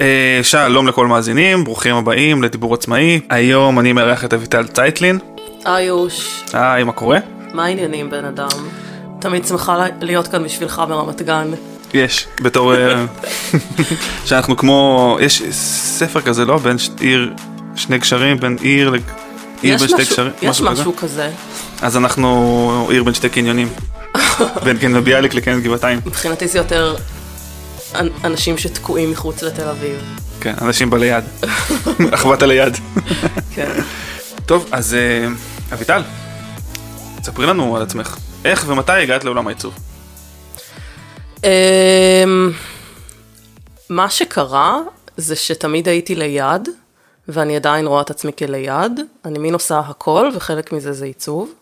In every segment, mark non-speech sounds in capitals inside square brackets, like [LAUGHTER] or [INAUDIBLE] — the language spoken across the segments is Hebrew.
אה, שלום לכל מאזינים, ברוכים הבאים לדיבור עצמאי. היום אני מארח את אביטל צייטלין. היוש, היי, מה קורה? מה העניינים בן אדם? תמיד שמחה להיות כאן בשבילך ברמת גן. יש, בתור... אה, [LAUGHS] שאנחנו כמו... יש ספר כזה, לא? בין עיר, שני גשרים, בין עיר ל... עיר בין שתי משהו- גשרים. יש משהו כזה. אז אנחנו עיר בין שתי קניונים. [LAUGHS] בין קניון ביאליק לקניון גבעתיים. מבחינתי זה יותר אנשים שתקועים מחוץ לתל אביב. כן, אנשים בליד. [LAUGHS] אחוות הליד. [LAUGHS] כן. טוב, אז אה, אביטל, ספרי לנו על עצמך. איך ומתי הגעת לעולם העיצוב? אמ, מה שקרה זה שתמיד הייתי ליד, ואני עדיין רואה את עצמי כליד. אני מין עושה הכל, וחלק מזה זה עיצוב.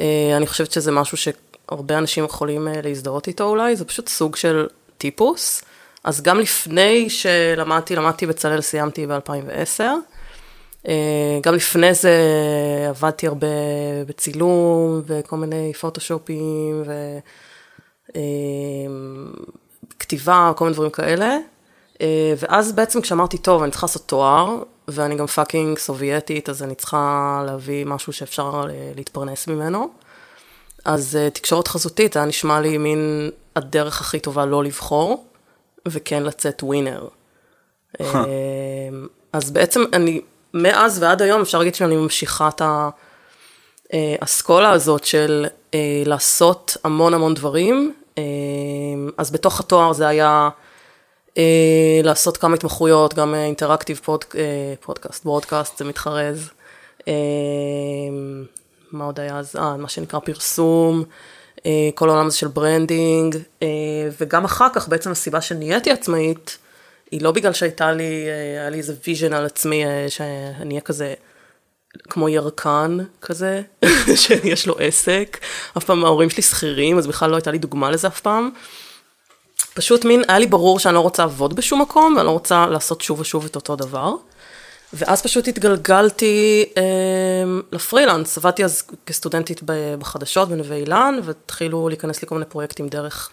אה, אני חושבת שזה משהו שהרבה אנשים יכולים אה, להזדהות איתו אולי, זה פשוט סוג של טיפוס. אז גם לפני שלמדתי, למדתי בצלאל, סיימתי ב-2010. אה, גם לפני זה עבדתי הרבה בצילום וכל מיני פוטושופים ו... אה, כל מיני דברים כאלה. אה, ואז בעצם כשאמרתי, טוב, אני צריכה לעשות תואר, ואני גם fucking סובייטית, אז אני צריכה להביא משהו שאפשר להתפרנס ממנו. אז תקשורת חזותית, היה נשמע לי מין הדרך הכי טובה לא לבחור, וכן לצאת ווינר. אה, אז בעצם אני, מאז ועד היום אפשר להגיד שאני ממשיכה את האסכולה הזאת של אה, לעשות המון המון דברים. אה, אז בתוך התואר זה היה אה, לעשות כמה התמחויות, גם אה, אינטראקטיב פוד, אה, פודקאסט, ברודקאסט, זה מתחרז. אה, מה עוד היה אז? אה, מה שנקרא פרסום, אה, כל העולם הזה של branding, אה, וגם אחר כך בעצם הסיבה שנהייתי עצמאית, היא לא בגלל שהייתה לי, אה, היה לי איזה vision על עצמי, אה, שאני אהיה כזה כמו ירקן כזה, [LAUGHS] שיש לו עסק. אף פעם ההורים שלי שכירים, אז בכלל לא הייתה לי דוגמה לזה אף פעם. פשוט מין, היה לי ברור שאני לא רוצה לעבוד בשום מקום, ואני לא רוצה לעשות שוב ושוב את אותו דבר. ואז פשוט התגלגלתי אה, לפרילנס, עבדתי אז כסטודנטית בחדשות בנווה אילן, והתחילו להיכנס לי כל מיני פרויקטים דרך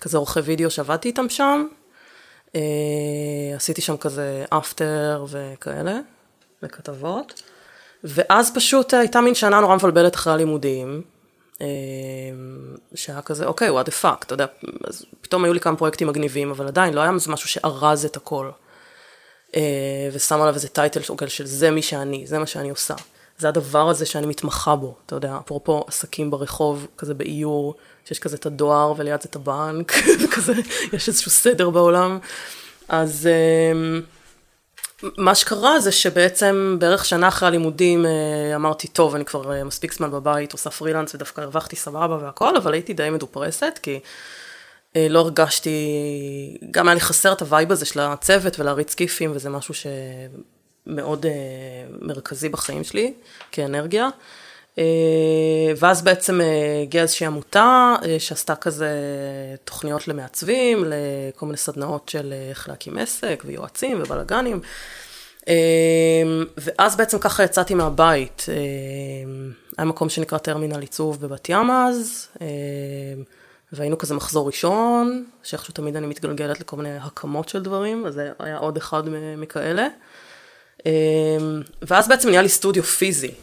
כזה עורכי וידאו שעבדתי איתם שם. אה, עשיתי שם כזה אפטר וכאלה, וכתבות. ואז פשוט הייתה מין שנה נורא מבלבלת אחרי הלימודים, אה, שהיה כזה, אוקיי, what the fuck, אתה יודע, אז פתאום היו לי כמה פרויקטים מגניבים, אבל עדיין לא היה משהו שארז את הכל. אה, ושם עליו איזה טייטל שוקל של זה מי שאני, זה מה שאני עושה. זה הדבר הזה שאני מתמחה בו, אתה יודע, אפרופו עסקים ברחוב, כזה באיור, שיש כזה את הדואר וליד זה את הבנק, [LAUGHS] וכזה, יש איזשהו סדר בעולם. אז אה, מה שקרה זה שבעצם בערך שנה אחרי הלימודים אה, אמרתי, טוב, אני כבר מספיק זמן בבית, עושה פרילנס ודווקא הרווחתי סבבה והכל, אבל הייתי די מדופרסת, כי לא הרגשתי, גם היה לי חסר את ה vibe הזה של הצוות ולהריץ כיפים, וזה משהו שמאוד אה, מרכזי בחיים שלי, כאנרגיה. אה, ואז בעצם אה, הגיעה איזושהי עמותה אה, שעשתה כזה תוכניות למעצבים, לכל מיני סדנאות של אה, איך להקים עסק ויועצים ובלאגנים. אה, ואז בעצם ככה יצאתי מהבית. אה, היה מקום שנקרא טרמינל עיצוב בבת ים אז, אה, והיינו כזה מחזור ראשון, שאיכשהו תמיד אני מתגלגלת לכל מיני הקמות של דברים, אז זה היה עוד אחד מכאלה. אה, ואז בעצם נהיה לי סטודיו פיזי.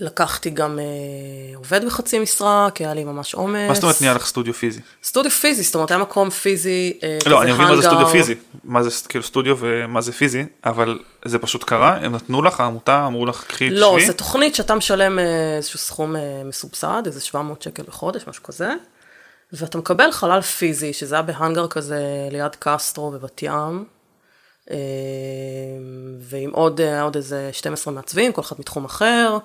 לקחתי גם אה, עובד בחצי משרה, כי היה לי ממש עומס. מה זאת אומרת נהיה לך סטודיו פיזי? סטודיו פיזי, זאת אומרת היה מקום פיזי, אה, לא, אני מבין מה זה. סטודיו פיזי, מה זה כאילו סטודיו ומה זה פיזי, אבל זה פשוט קרה, הם נתנו לך, העמותה אמרו לך, קחי, לא, תשבי. זו תוכנית שאתה משלם אה, איזשהו סכום אה, מסובסד, איזה 700 שקל בחודש, משהו כזה, ואתה מקבל חלל פיזי, שזה היה בהאנגר כזה ליד קסטרו בבת ים, אה, ועם עוד, אה, עוד איזה 12 מעצבים, כל אחד מתחום אחר,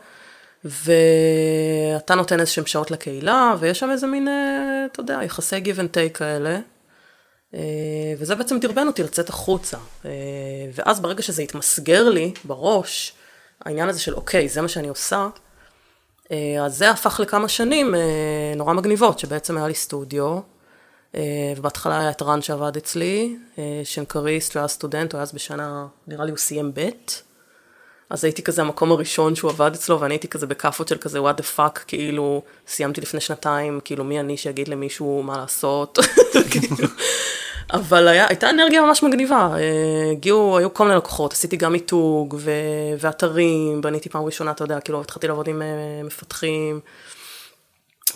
ואתה נותן איזה שהם שעות לקהילה, ויש שם איזה מין, אה, אתה יודע, יחסי give and take כאלה. אה, וזה בעצם דרבן אותי לצאת החוצה. אה, ואז ברגע שזה התמסגר לי בראש, העניין הזה של אוקיי, זה מה שאני עושה, אז זה הפך לכמה שנים נורא מגניבות, שבעצם היה לי סטודיו, ובהתחלה היה את רן שעבד אצלי, שנקריסט, הוא היה סטודנט, הוא היה אז בשנה, נראה לי הוא סיים ב', אז הייתי כזה המקום הראשון שהוא עבד אצלו, ואני הייתי כזה בכאפות של כזה what the fuck, כאילו, סיימתי לפני שנתיים, כאילו, מי אני שיגיד למישהו מה לעשות, [LAUGHS] כאילו. אבל היה, הייתה אנרגיה ממש מגניבה, אה, הגיעו, היו כל מיני לקוחות, עשיתי גם מיתוג ו, ואתרים, בניתי פעם ראשונה, אתה יודע, כאילו התחלתי לעבוד עם אה, מפתחים.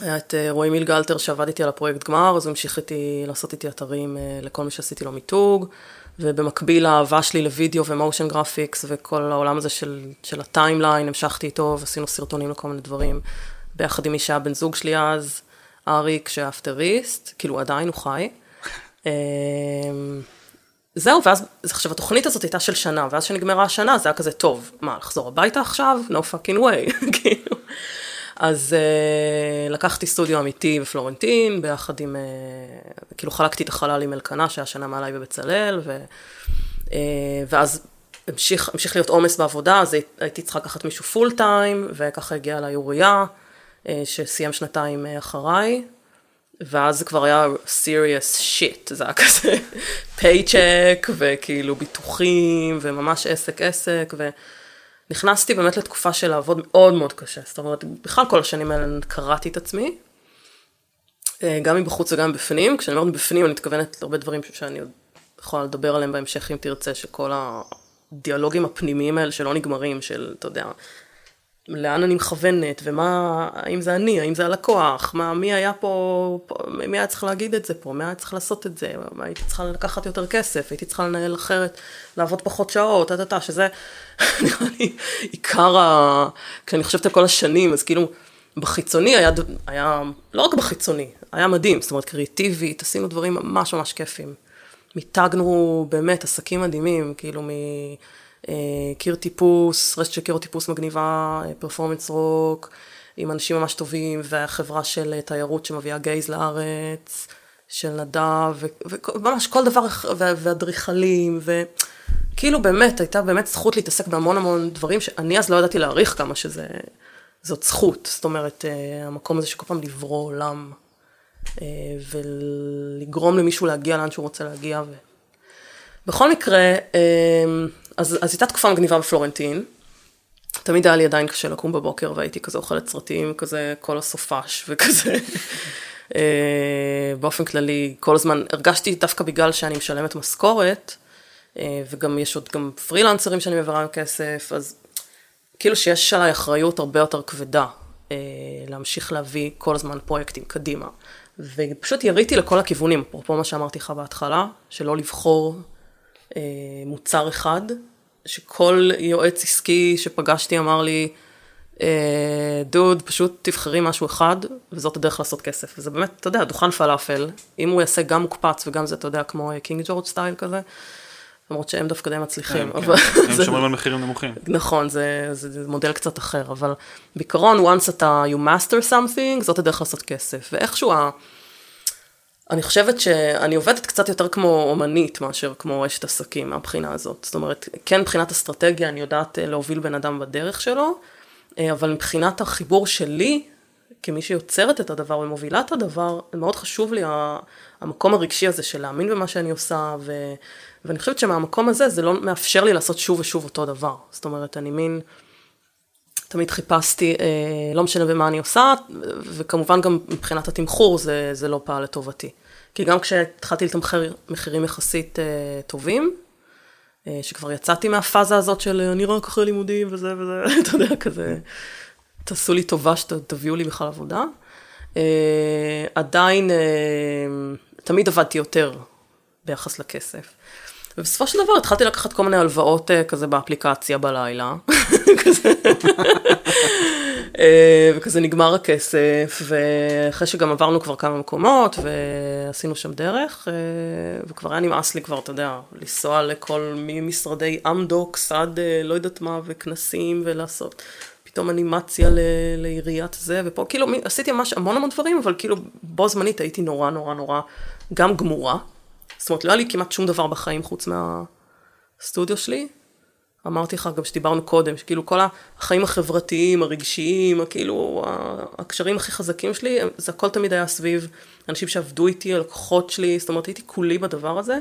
היה את אה, רועי מילגלטר שעבד איתי על הפרויקט גמר, אז הוא המשיך איתי לעשות איתי אתרים לכל מי שעשיתי לו מיתוג, ובמקביל האהבה שלי לוידאו ו motion graphics וכל העולם הזה של, של ה timeline, המשכתי איתו ועשינו סרטונים לכל מיני דברים, ביחד עם מי שהיה בן זוג שלי אז, אריק שהיה אפטריסט, כאילו עדיין הוא חי. [LAUGHS] אמ, זהו, ואז, עכשיו התוכנית הזאת הייתה של שנה, ואז שנגמרה השנה זה היה כזה, טוב, מה, לחזור הביתה עכשיו? No fucking way, [LAUGHS] כאילו. אז uh, לקחתי סטודיו אמיתי בפלורנטין, ביחד עם, uh, כאילו חלקתי את החלל עם אלקנה, שהיה שנה מעליי בבצלאל, ו, uh, ואז המשיך, המשיך להיות עומס בעבודה, אז הייתי צריכה לקחת מישהו פול טיים, וככה הגיעה אליי אוריה, uh, שסיים שנתיים uh, אחריי, ואז זה כבר היה serious shit, זה היה כזה [LAUGHS] פייצ'ק, וכאילו ביטוחים, וממש עסק עסק, ונכנסתי באמת לתקופה של לעבוד מאוד מאוד קשה, זאת אומרת, בכלל כל השנים האלה קראתי את עצמי, אה, גם מבחוץ וגם מבפנים, כשאני אומרת מבפנים אני מתכוונת להרבה דברים שאני עוד יכולה לדבר עליהם בהמשך אם תרצה, שכל הדיאלוגים הפנימיים האלה שלא נגמרים, של, אתה יודע, לאן אני מכוונת, ומה, האם זה אני, האם זה הלקוח, מה, מי היה פה, מי היה צריך להגיד את זה פה, מי היה צריך לעשות את זה, מה, הייתי צריכה לקחת יותר כסף, הייתי צריכה לנהל אחרת, לעבוד פחות שעות, טה-טה-טה, שזה [LAUGHS] נראה לי עיקר ה... כשאני חושבת על כל השנים, אז כאילו, בחיצוני היה, היה, לא רק בחיצוני, היה מדהים, זאת אומרת, קריאיטיבית, עשינו דברים ממש ממש כיפים. מיתגנו באמת עסקים מדהימים, כאילו מ... אה, קיר טיפוס, רשת של קיר טיפוס מגניבה, פרפורמנס רוק, עם אנשים ממש טובים, והחברה של אה, תיירות שמביאה גייז לארץ, של נדב, וממש כל דבר, ואדריכלים, וכאילו באמת, הייתה באמת זכות להתעסק בהמון המון דברים, שאני אז לא ידעתי להעריך כמה שזה, זאת זכות, זאת אומרת, אה, המקום הזה שכל פעם לברוא עולם, ולגרום למישהו להגיע לאן שהוא רוצה להגיע. ו... בכל מקרה, אז, אז הייתה תקופה מגניבה בפלורנטין. תמיד היה לי עדיין קשה לקום בבוקר והייתי כזה אוכלת סרטים, כזה כל הסופש וכזה. [LAUGHS] אה, באופן כללי, כל הזמן הרגשתי דווקא בגלל שאני משלמת משכורת, אה, וגם יש עוד גם פרילנסרים שאני מעבירה כסף, אז כאילו שיש עליי אחריות הרבה יותר כבדה אה, להמשיך להביא כל הזמן פרויקטים קדימה. ופשוט יריתי לכל הכיוונים, אפרופו מה שאמרתי לך בהתחלה, שלא לבחור מוצר אחד, שכל יועץ עסקי שפגשתי אמר לי, אה, דוד, פשוט תבחרי משהו אחד, וזאת הדרך לעשות כסף. וזה באמת, אתה יודע, דוכן פלאפל, אם הוא יעשה גם מוקפץ וגם זה, אתה יודע, כמו קינג ג'ורג' סטייל כזה, למרות שהם דווקא די מצליחים. כן, כן. הם [LAUGHS] שומרים על מחירים נמוכים. נכון, זה, זה, זה מודל קצת אחר, אבל בעיקרון, once אתה, you master something, זאת הדרך לעשות כסף. ואיכשהו אני חושבת שאני עובדת קצת יותר כמו אומנית מאשר כמו אשת עסקים מהבחינה הזאת. זאת אומרת, כן מבחינת אסטרטגיה אני יודעת אה, להוביל בן אדם בדרך שלו, אה, אבל מבחינת החיבור שלי, כמי שיוצרת את הדבר ומובילה את הדבר, מאוד חשוב לי המקום הרגשי הזה של להאמין במה שאני עושה, ו... ואני חושבת שמהמקום הזה זה לא מאפשר לי לעשות שוב ושוב אותו דבר. זאת אומרת, אני מין... תמיד חיפשתי, אה, לא משנה במה אני עושה, וכמובן גם מבחינת התמחור זה, זה לא פעל לטובתי. כי גם כשהתחלתי לתמחר מחירים יחסית אה, טובים, אה, שכבר יצאתי מהפאזה הזאת של אני רק אחרי לימודים וזה וזה, [LAUGHS] אתה יודע, כזה, תעשו לי טובה שתביאו לי בכלל עבודה. אה, עדיין, אה, תמיד עבדתי יותר ביחס לכסף. ובסופו של דבר התחלתי לקחת כל מיני הלוואות uh, כזה באפליקציה בלילה, [LAUGHS] uh, וכזה נגמר הכסף, ואחרי שגם עברנו כבר כמה מקומות, ועשינו שם דרך, uh, וכבר היה נמאס לי כבר, אתה יודע, לנסוע לכל משרדי אמדוקס עד לא יודעת מה, וכנסים, ולעשות פתאום אנימציה ל- לעיריית זה, ופה כאילו עשיתי ממש המון המון דברים, אבל כאילו בו זמנית הייתי נורא נורא נורא גם גמורה. זאת אומרת, לא היה לי כמעט שום דבר בחיים חוץ מהסטודיו שלי. אמרתי לך גם שדיברנו קודם, שכאילו כל החיים החברתיים, הרגשיים, כאילו הקשרים הכי חזקים שלי, זה הכל תמיד היה סביב אנשים שעבדו איתי, הלקוחות שלי, זאת אומרת הייתי כולי בדבר הזה,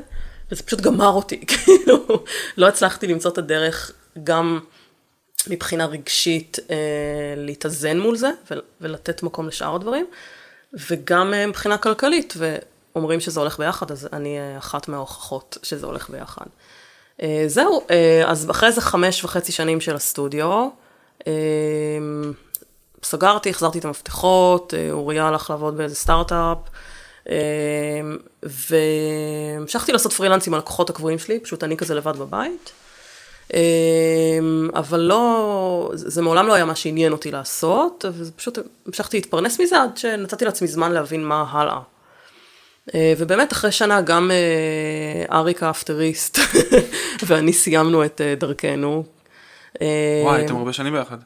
וזה פשוט גמר אותי, [LAUGHS] כאילו, לא הצלחתי למצוא את הדרך גם מבחינה רגשית אה, להתאזן מול זה ולתת מקום לשאר הדברים, וגם אה, מבחינה כלכלית, ו... אומרים שזה הולך ביחד, אז אני אה, אחת מההוכחות שזה הולך ביחד. אה, זהו, אה, אז אחרי זה חמש וחצי שנים של הסטודיו, סגרתי, החזרתי את המפתחות, אוריה הלך לעבוד באיזה סטארט-אפ, והמשכתי לעשות פרילנס עם הלקוחות הקבועים שלי, פשוט אני כזה לבד בבית. אבל לא, זה מעולם לא היה מה שעניין אותי לעשות, ופשוט המשכתי להתפרנס מזה עד שנתתי לעצמי זמן להבין מה הלאה. אה, ובאמת אחרי שנה גם אה, אריק האפטריסט [LAUGHS] ואני סיימנו את אה, דרכנו. וואי, הייתם הרבה שנים ביחד.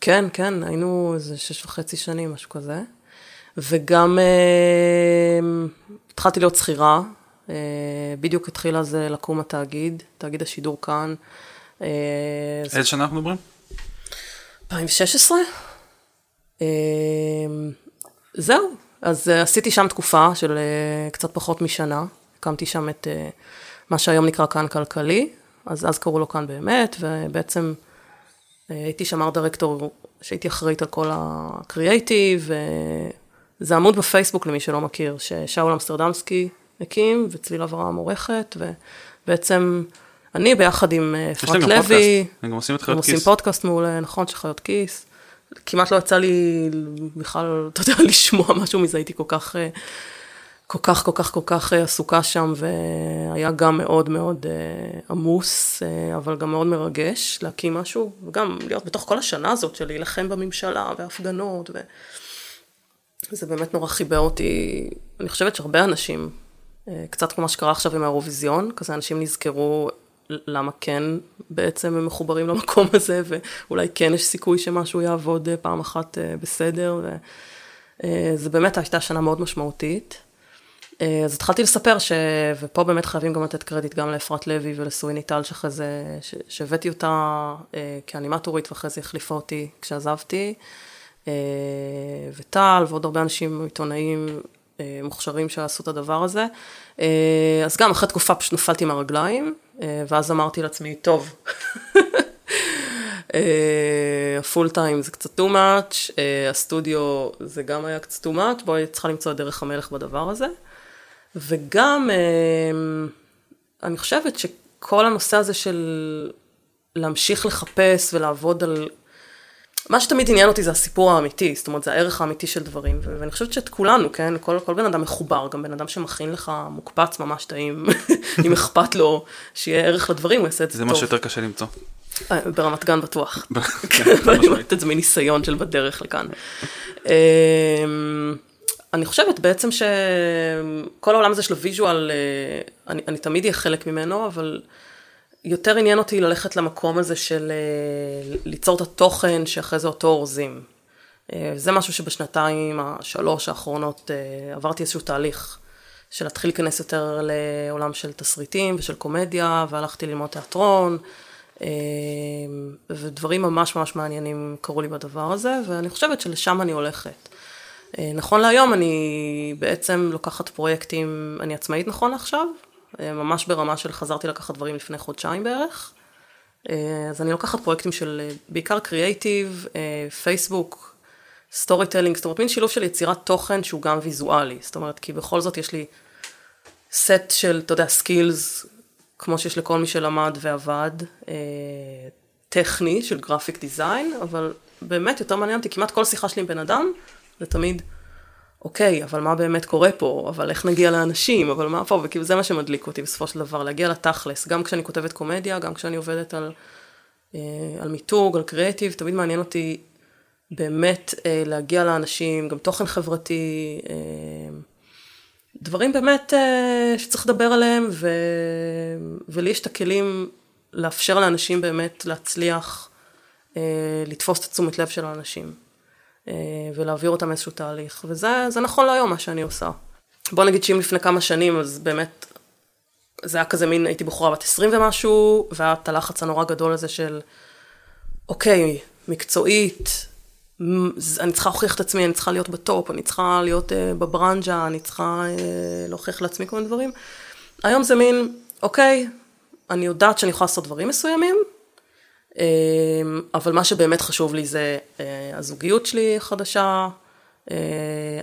כן, כן, היינו איזה שש וחצי שנים, משהו כזה. וגם אה, התחלתי להיות שכירה, אה, בדיוק התחיל אז לקום התאגיד, תאגיד השידור כאן. אה, זה איזה שנה אנחנו מדברים? 2016. אה, זהו, אז אה, עשיתי שם תקופה של אה, קצת פחות משנה, הקמתי שם את אה, מה שהיום נקרא כאן כלכלי, אז אז קראו לו כאן באמת, ובעצם הייתי שם דירקטור שהייתי אחראית על כל הקריאייטיב, זה עמוד בפייסבוק למי שלא מכיר, ששאול אמסטרדמסקי הקים, וצליל אברהם עורכת, ובעצם אני ביחד עם אפרת לוי, הם גם עושים את הם חיות עושים כיס. פודקאסט מעולה, נכון, של חיות כיס. כמעט לא יצא לי בכלל, אתה יודע, [LAUGHS] לשמוע משהו מזה, הייתי כל כך, אה, כל כך, כל כך, כל כך אה, עסוקה שם, והיה גם מאוד מאוד אה, עמוס, אבל גם מאוד מרגש להקים משהו, וגם להיות בתוך כל השנה הזאת של להילחם בממשלה, והפגנות, ו... זה באמת נורא חיבר אותי, אני חושבת שהרבה אנשים, קצת כמו מה שקרה עכשיו עם האירוויזיון, כזה אנשים נזכרו למה כן בעצם הם מחוברים למקום [LAUGHS] הזה, ואולי כן יש סיכוי שמשהו יעבוד אה, פעם אחת אה, בסדר, וזה באמת הייתה שנה מאוד משמעותית. אה, אז התחלתי לספר ש... ופה באמת חייבים גם לתת קרדיט גם לאפרת לוי ולסוויני טל, שאחרי זה. שהבאתי אותה אה, כאנימטורית, ואחרי זה החליפה אותי כשעזבתי. אה, וטל ועוד הרבה אנשים עיתונאים אה, מוכשרים שעשו את הדבר הזה. אה, אז גם אחרי תקופה פשוט נפלתי מהרגליים, אה, ואז אמרתי לעצמי, טוב, [LAUGHS] הפול טיים זה קצת too much, אה, הסטודיו זה גם היה קצת too much, בואי צריכה למצוא את דרך המלך בדבר הזה. וגם, אה, אני חושבת שכל הנושא הזה של להמשיך לחפש ולעבוד על מה שתמיד עניין אותי זה הסיפור האמיתי, זאת אומרת, זה הערך האמיתי של דברים, ו- ואני חושבת שאת כולנו, כן, כל, כל בן אדם מחובר, גם בן אדם שמכין לך מוקפץ ממש טעים, [LAUGHS] אם אכפת לו שיהיה ערך לדברים, הוא יעשה את זה זה טוב. מה שיותר קשה למצוא. אה, ברמת גן בטוח. כן, ואני. אומרת את זה מניסיון של בדרך לכאן. אמ, אני חושבת בעצם שכל העולם הזה של הוויז'ואל, אה, אני, אני תמיד אהיה חלק ממנו, אבל יותר עניין אותי ללכת למקום הזה של אה, ליצור את התוכן שאחרי זה אותו אורזים. אה, זה משהו שבשנתיים, השלוש האחרונות, אה, עברתי איזשהו תהליך של להתחיל להיכנס יותר לעולם של תסריטים ושל קומדיה, והלכתי ללמוד תיאטרון, ודברים ממש ממש מעניינים קרו לי בדבר הזה, ואני חושבת שלשם אני הולכת. נכון להיום אני בעצם לוקחת פרויקטים, אני עצמאית נכון לעכשיו, ממש ברמה של חזרתי לקחת דברים לפני חודשיים בערך. אה, אז אני לוקחת פרויקטים של אה, בעיקר קריאייטיב, פייסבוק, storytelling, זאת אומרת מין שילוב של יצירת תוכן שהוא גם ויזואלי, זאת אומרת כי בכל זאת יש לי סט של, אתה יודע, skills, כמו שיש לכל מי שלמד ועבד, אה, טכני של graphic design, אבל באמת יותר מעניין אותי, כמעט כל שיחה שלי עם בן אדם, זה תמיד, אוקיי, אבל מה באמת קורה פה, אבל איך נגיע לאנשים, אבל מה פה, וכאילו זה מה שמדליק אותי בסופו של דבר, להגיע לתכלס, גם כשאני כותבת קומדיה, גם כשאני עובדת על, אה, על מיתוג, על קריאיטיב, תמיד מעניין אותי באמת אה, להגיע לאנשים, גם תוכן חברתי, אה, דברים באמת אה, שצריך לדבר עליהם, ו... ולי יש את הכלים לאפשר לאנשים באמת להצליח אה, לתפוס את התשומת לב של האנשים, ולהעביר אותם איזשהו תהליך, וזה זה נכון להיום מה שאני עושה. בוא נגיד שאם לפני כמה שנים, אז באמת, זה היה כזה מין, הייתי בחורה בת 20 ומשהו, והיה את הלחץ הנורא גדול הזה של, אוקיי, מקצועית, אני צריכה להוכיח את עצמי, אני צריכה להיות בטופ, אני צריכה להיות uh, בברנז'ה, אני צריכה uh, להוכיח לעצמי כל מיני דברים. היום זה מין, אוקיי, אני יודעת שאני יכולה לעשות דברים מסוימים, אבל מה שבאמת חשוב לי זה uh, הזוגיות שלי החדשה, אה,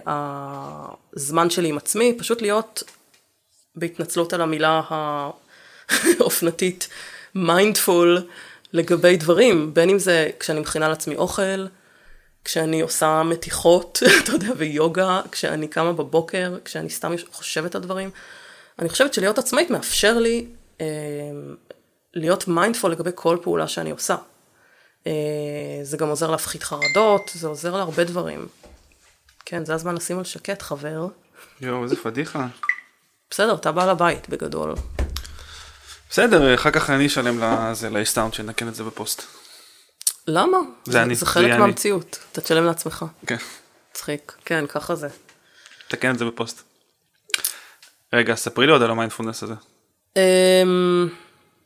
הזמן שלי עם עצמי, פשוט להיות בהתנצלות על המילה האופנתית mindful לגבי דברים, בין אם זה כשאני מכינה לעצמי אוכל, כשאני עושה מתיחות, [LAUGHS] אתה יודע, ויוגה, כשאני קמה בבוקר, כשאני סתם חושבת על דברים. אני חושבת שלהיות עצמאית מאפשר לי אה, להיות mindful לגבי כל פעולה שאני עושה. אה, זה גם עוזר להפחית חרדות, זה עוזר להרבה דברים. כן, זה הזמן לשים על שקט, חבר. יואו, איזה פדיחה. בסדר, אתה בעל הבית בגדול. בסדר, אחר כך אני אשלם לזה, לאיש סאונד שיתקן את זה בפוסט. למה? זה אני, זה זה חלק. מהמציאות, אתה תשלם לעצמך. כן, מצחיק. כן, ככה זה. תקן את זה בפוסט. רגע, ספרי לי עוד על המיינדפולנס הזה.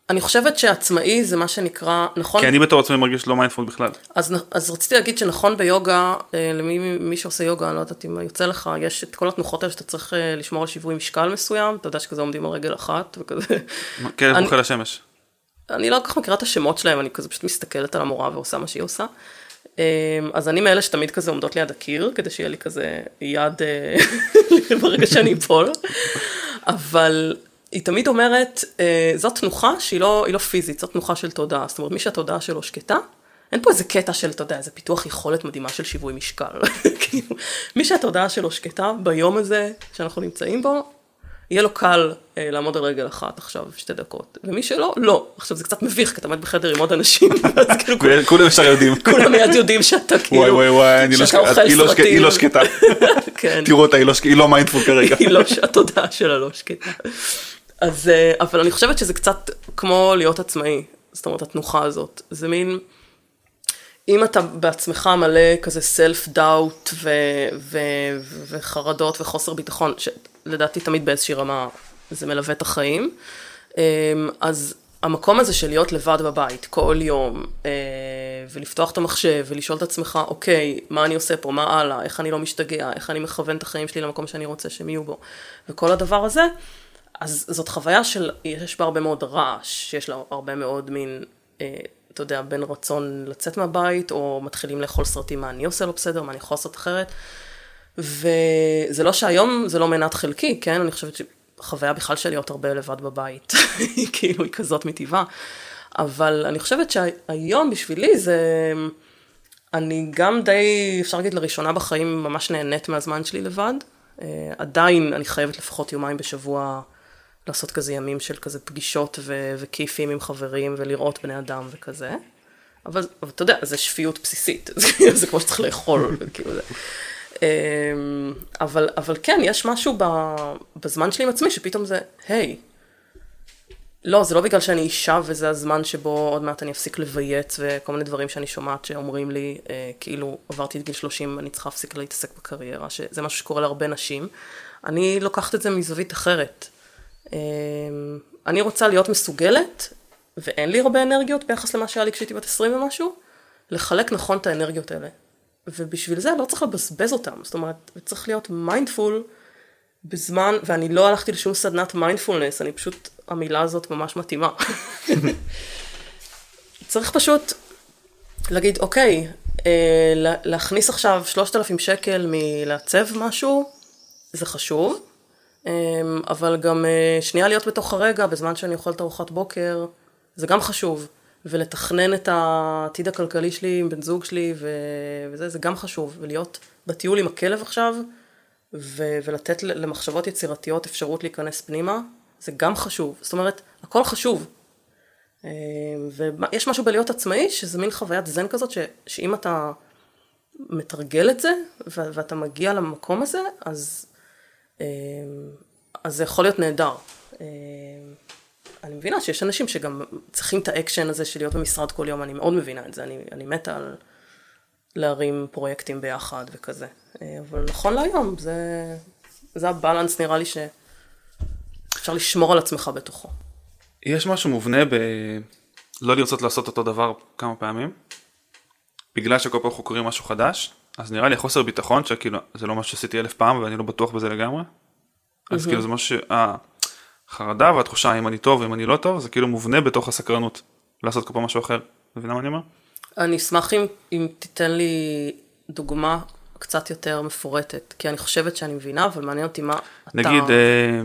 אני חושבת שעצמאי זה מה שנקרא, נכון? כי אני בתור עצמי מרגיש לא mindful בכלל. אז, אז רציתי להגיד שנכון ביוגה, אה, למי מי שעושה יוגה, אני לא יודעת אם יוצא לך, יש את כל התנוחות האלה שאתה צריך אה, לשמור על שיווי משקל מסוים, אתה יודע שכזה עומדים על רגל אחת וכזה. אני- אוכל השמש. אני לא כל כך מכירה את השמות שלהם, אני כזה פשוט מסתכלת על המורה ועושה מה שהיא עושה. אמ, אז אני מאלה שתמיד כזה עומדות ליד הקיר, כדי שיהיה לי כזה יד אה, [LAUGHS] ברגע שאני אפול. אבל היא תמיד אומרת, אה, זאת תנוחה שהיא לא, לא פיזית, זאת תנוחה של תודעה. זאת אומרת, מי שהתודעה שלו שקטה, אין פה איזה קטע של, אתה יודע, איזה פיתוח יכולת מדהימה של שיווי משקל. [LAUGHS] כאילו, מי שהתודעה שלו שקטה ביום הזה שאנחנו נמצאים בו, יהיה לו קל אה, לעמוד על רגל אחת עכשיו שתי דקות, ומי שלא, לא. עכשיו זה קצת מביך, כי אתה עומד בחדר עם עוד אנשים, [LAUGHS] ואז כאילו כולם- ישר יודעים. כולם מיד יודעים שאתה [LAUGHS] כאילו, וואי וואי וואי, אני לא שאתה שקט- אוכל היא לא היא לא. שקטה. כן. תראו אותה, היא לא היא לא mindful כרגע. היא לא, התודעה שלה לא שקטה. אז, אה, אבל אני חושבת שזה קצת כמו להיות עצמאי, זאת אומרת, התנוחה הזאת. זה מין, אם אתה בעצמך מלא כזה סלף דאוט ו- ו- וחרדות וחוסר ביטחון, שלדעתי תמיד באיזושהי רמה זה מלווה את החיים, אה, אז המקום הזה של להיות לבד בבית כל יום, אה, ולפתוח את המחשב ולשאול את עצמך, אוקיי, מה אני עושה פה, מה הלאה, איך אני לא משתגע, איך אני מכוון את החיים שלי למקום שאני רוצה שהם יהיו בו, וכל הדבר הזה, אז זאת חוויה של, יש בה הרבה מאוד רעש, יש לה הרבה מאוד מין, אה, אתה יודע, בין רצון לצאת מהבית, או מתחילים לאכול סרטים, מה אני עושה לא בסדר, מה אני יכול לעשות אחרת. וזה לא שהיום זה לא מנת חלקי, כן? אני חושבת שחוויה בכלל של להיות הרבה לבד בבית, [LAUGHS] כאילו, היא כזאת מטבעה. אבל אני חושבת שהיום בשבילי זה... אני גם די, אפשר להגיד, לראשונה בחיים ממש נהנית מהזמן שלי לבד. Uh, עדיין אני חייבת לפחות יומיים בשבוע לעשות כזה ימים של כזה פגישות ו- וכיפים עם חברים ולראות בני אדם וכזה. אבל, אבל אתה יודע, זה שפיות בסיסית, [LAUGHS] זה, כמו שצריך לאכול, [LAUGHS] כאילו זה. אמ, אבל, אבל כן, יש משהו ב, בזמן שלי עם עצמי שפתאום זה, היי, לא, זה לא בגלל שאני אישה וזה הזמן שבו עוד מעט אני אפסיק לבייץ וכל מיני דברים שאני שומעת שאומרים לי, אה, כאילו עברתי את גיל 30, אני צריכה להפסיק להתעסק בקריירה, שזה משהו שקורה להרבה נשים. אני לוקחת את זה מזווית אחרת. אה, אני רוצה להיות מסוגלת, ואין לי הרבה אנרגיות ביחס למה שהיה לי כשהייתי בת 20 ומשהו, לחלק נכון את האנרגיות האלה. ובשביל זה לא צריך לבזבז אותם, זאת אומרת, צריך להיות mindful בזמן, ואני לא הלכתי לשום סדנת מיינדפולנס, אני פשוט, המילה הזאת ממש מתאימה. [LAUGHS] צריך פשוט להגיד, אוקיי, אה, לה- להכניס עכשיו 3,000 שקל מלעצב משהו, זה חשוב, אבל גם אה, שנייה להיות בתוך הרגע, בזמן שאני אוכלת ארוחת בוקר, זה גם חשוב. ולתכנן את העתיד הכלכלי שלי עם בן זוג שלי ו... וזה, זה גם חשוב. ולהיות בטיול עם הכלב עכשיו, ו... ולתת למחשבות יצירתיות אפשרות להיכנס פנימה, זה גם חשוב. זאת אומרת, הכל חשוב. אה, ויש משהו בלהיות עצמאי, שזה מין חוויית זן כזאת, ש... שאם אתה מתרגל את זה, ו... ואתה מגיע למקום הזה, אז, אז זה יכול להיות נהדר. אה, אני מבינה שיש אנשים שגם צריכים את האקשן הזה של להיות במשרד כל יום, אני מאוד מבינה את זה, אני, אני מתה על להרים פרויקטים ביחד וכזה. אה, אבל נכון להיום, זה, זה ה balance נראה לי שאפשר לשמור על עצמך בתוכו. יש משהו מובנה ב... לא לרצות לעשות אותו דבר כמה פעמים. בגלל שכל פעם אנחנו קוראים משהו חדש, אז נראה לי חוסר ביטחון שכאילו זה לא משהו שעשיתי אלף פעם ואני לא בטוח בזה לגמרי. אז כאילו זה משהו, החרדה והתחושה אם אני טוב ואם אני לא טוב זה כאילו מובנה בתוך הסקרנות לעשות כל פעם משהו אחר. מבינה מה אני אומר? אני אשמח אם, אם תיתן לי דוגמה קצת יותר מפורטת, כי אני חושבת שאני מבינה, אבל מעניין אותי מה אתה... נגיד, אה,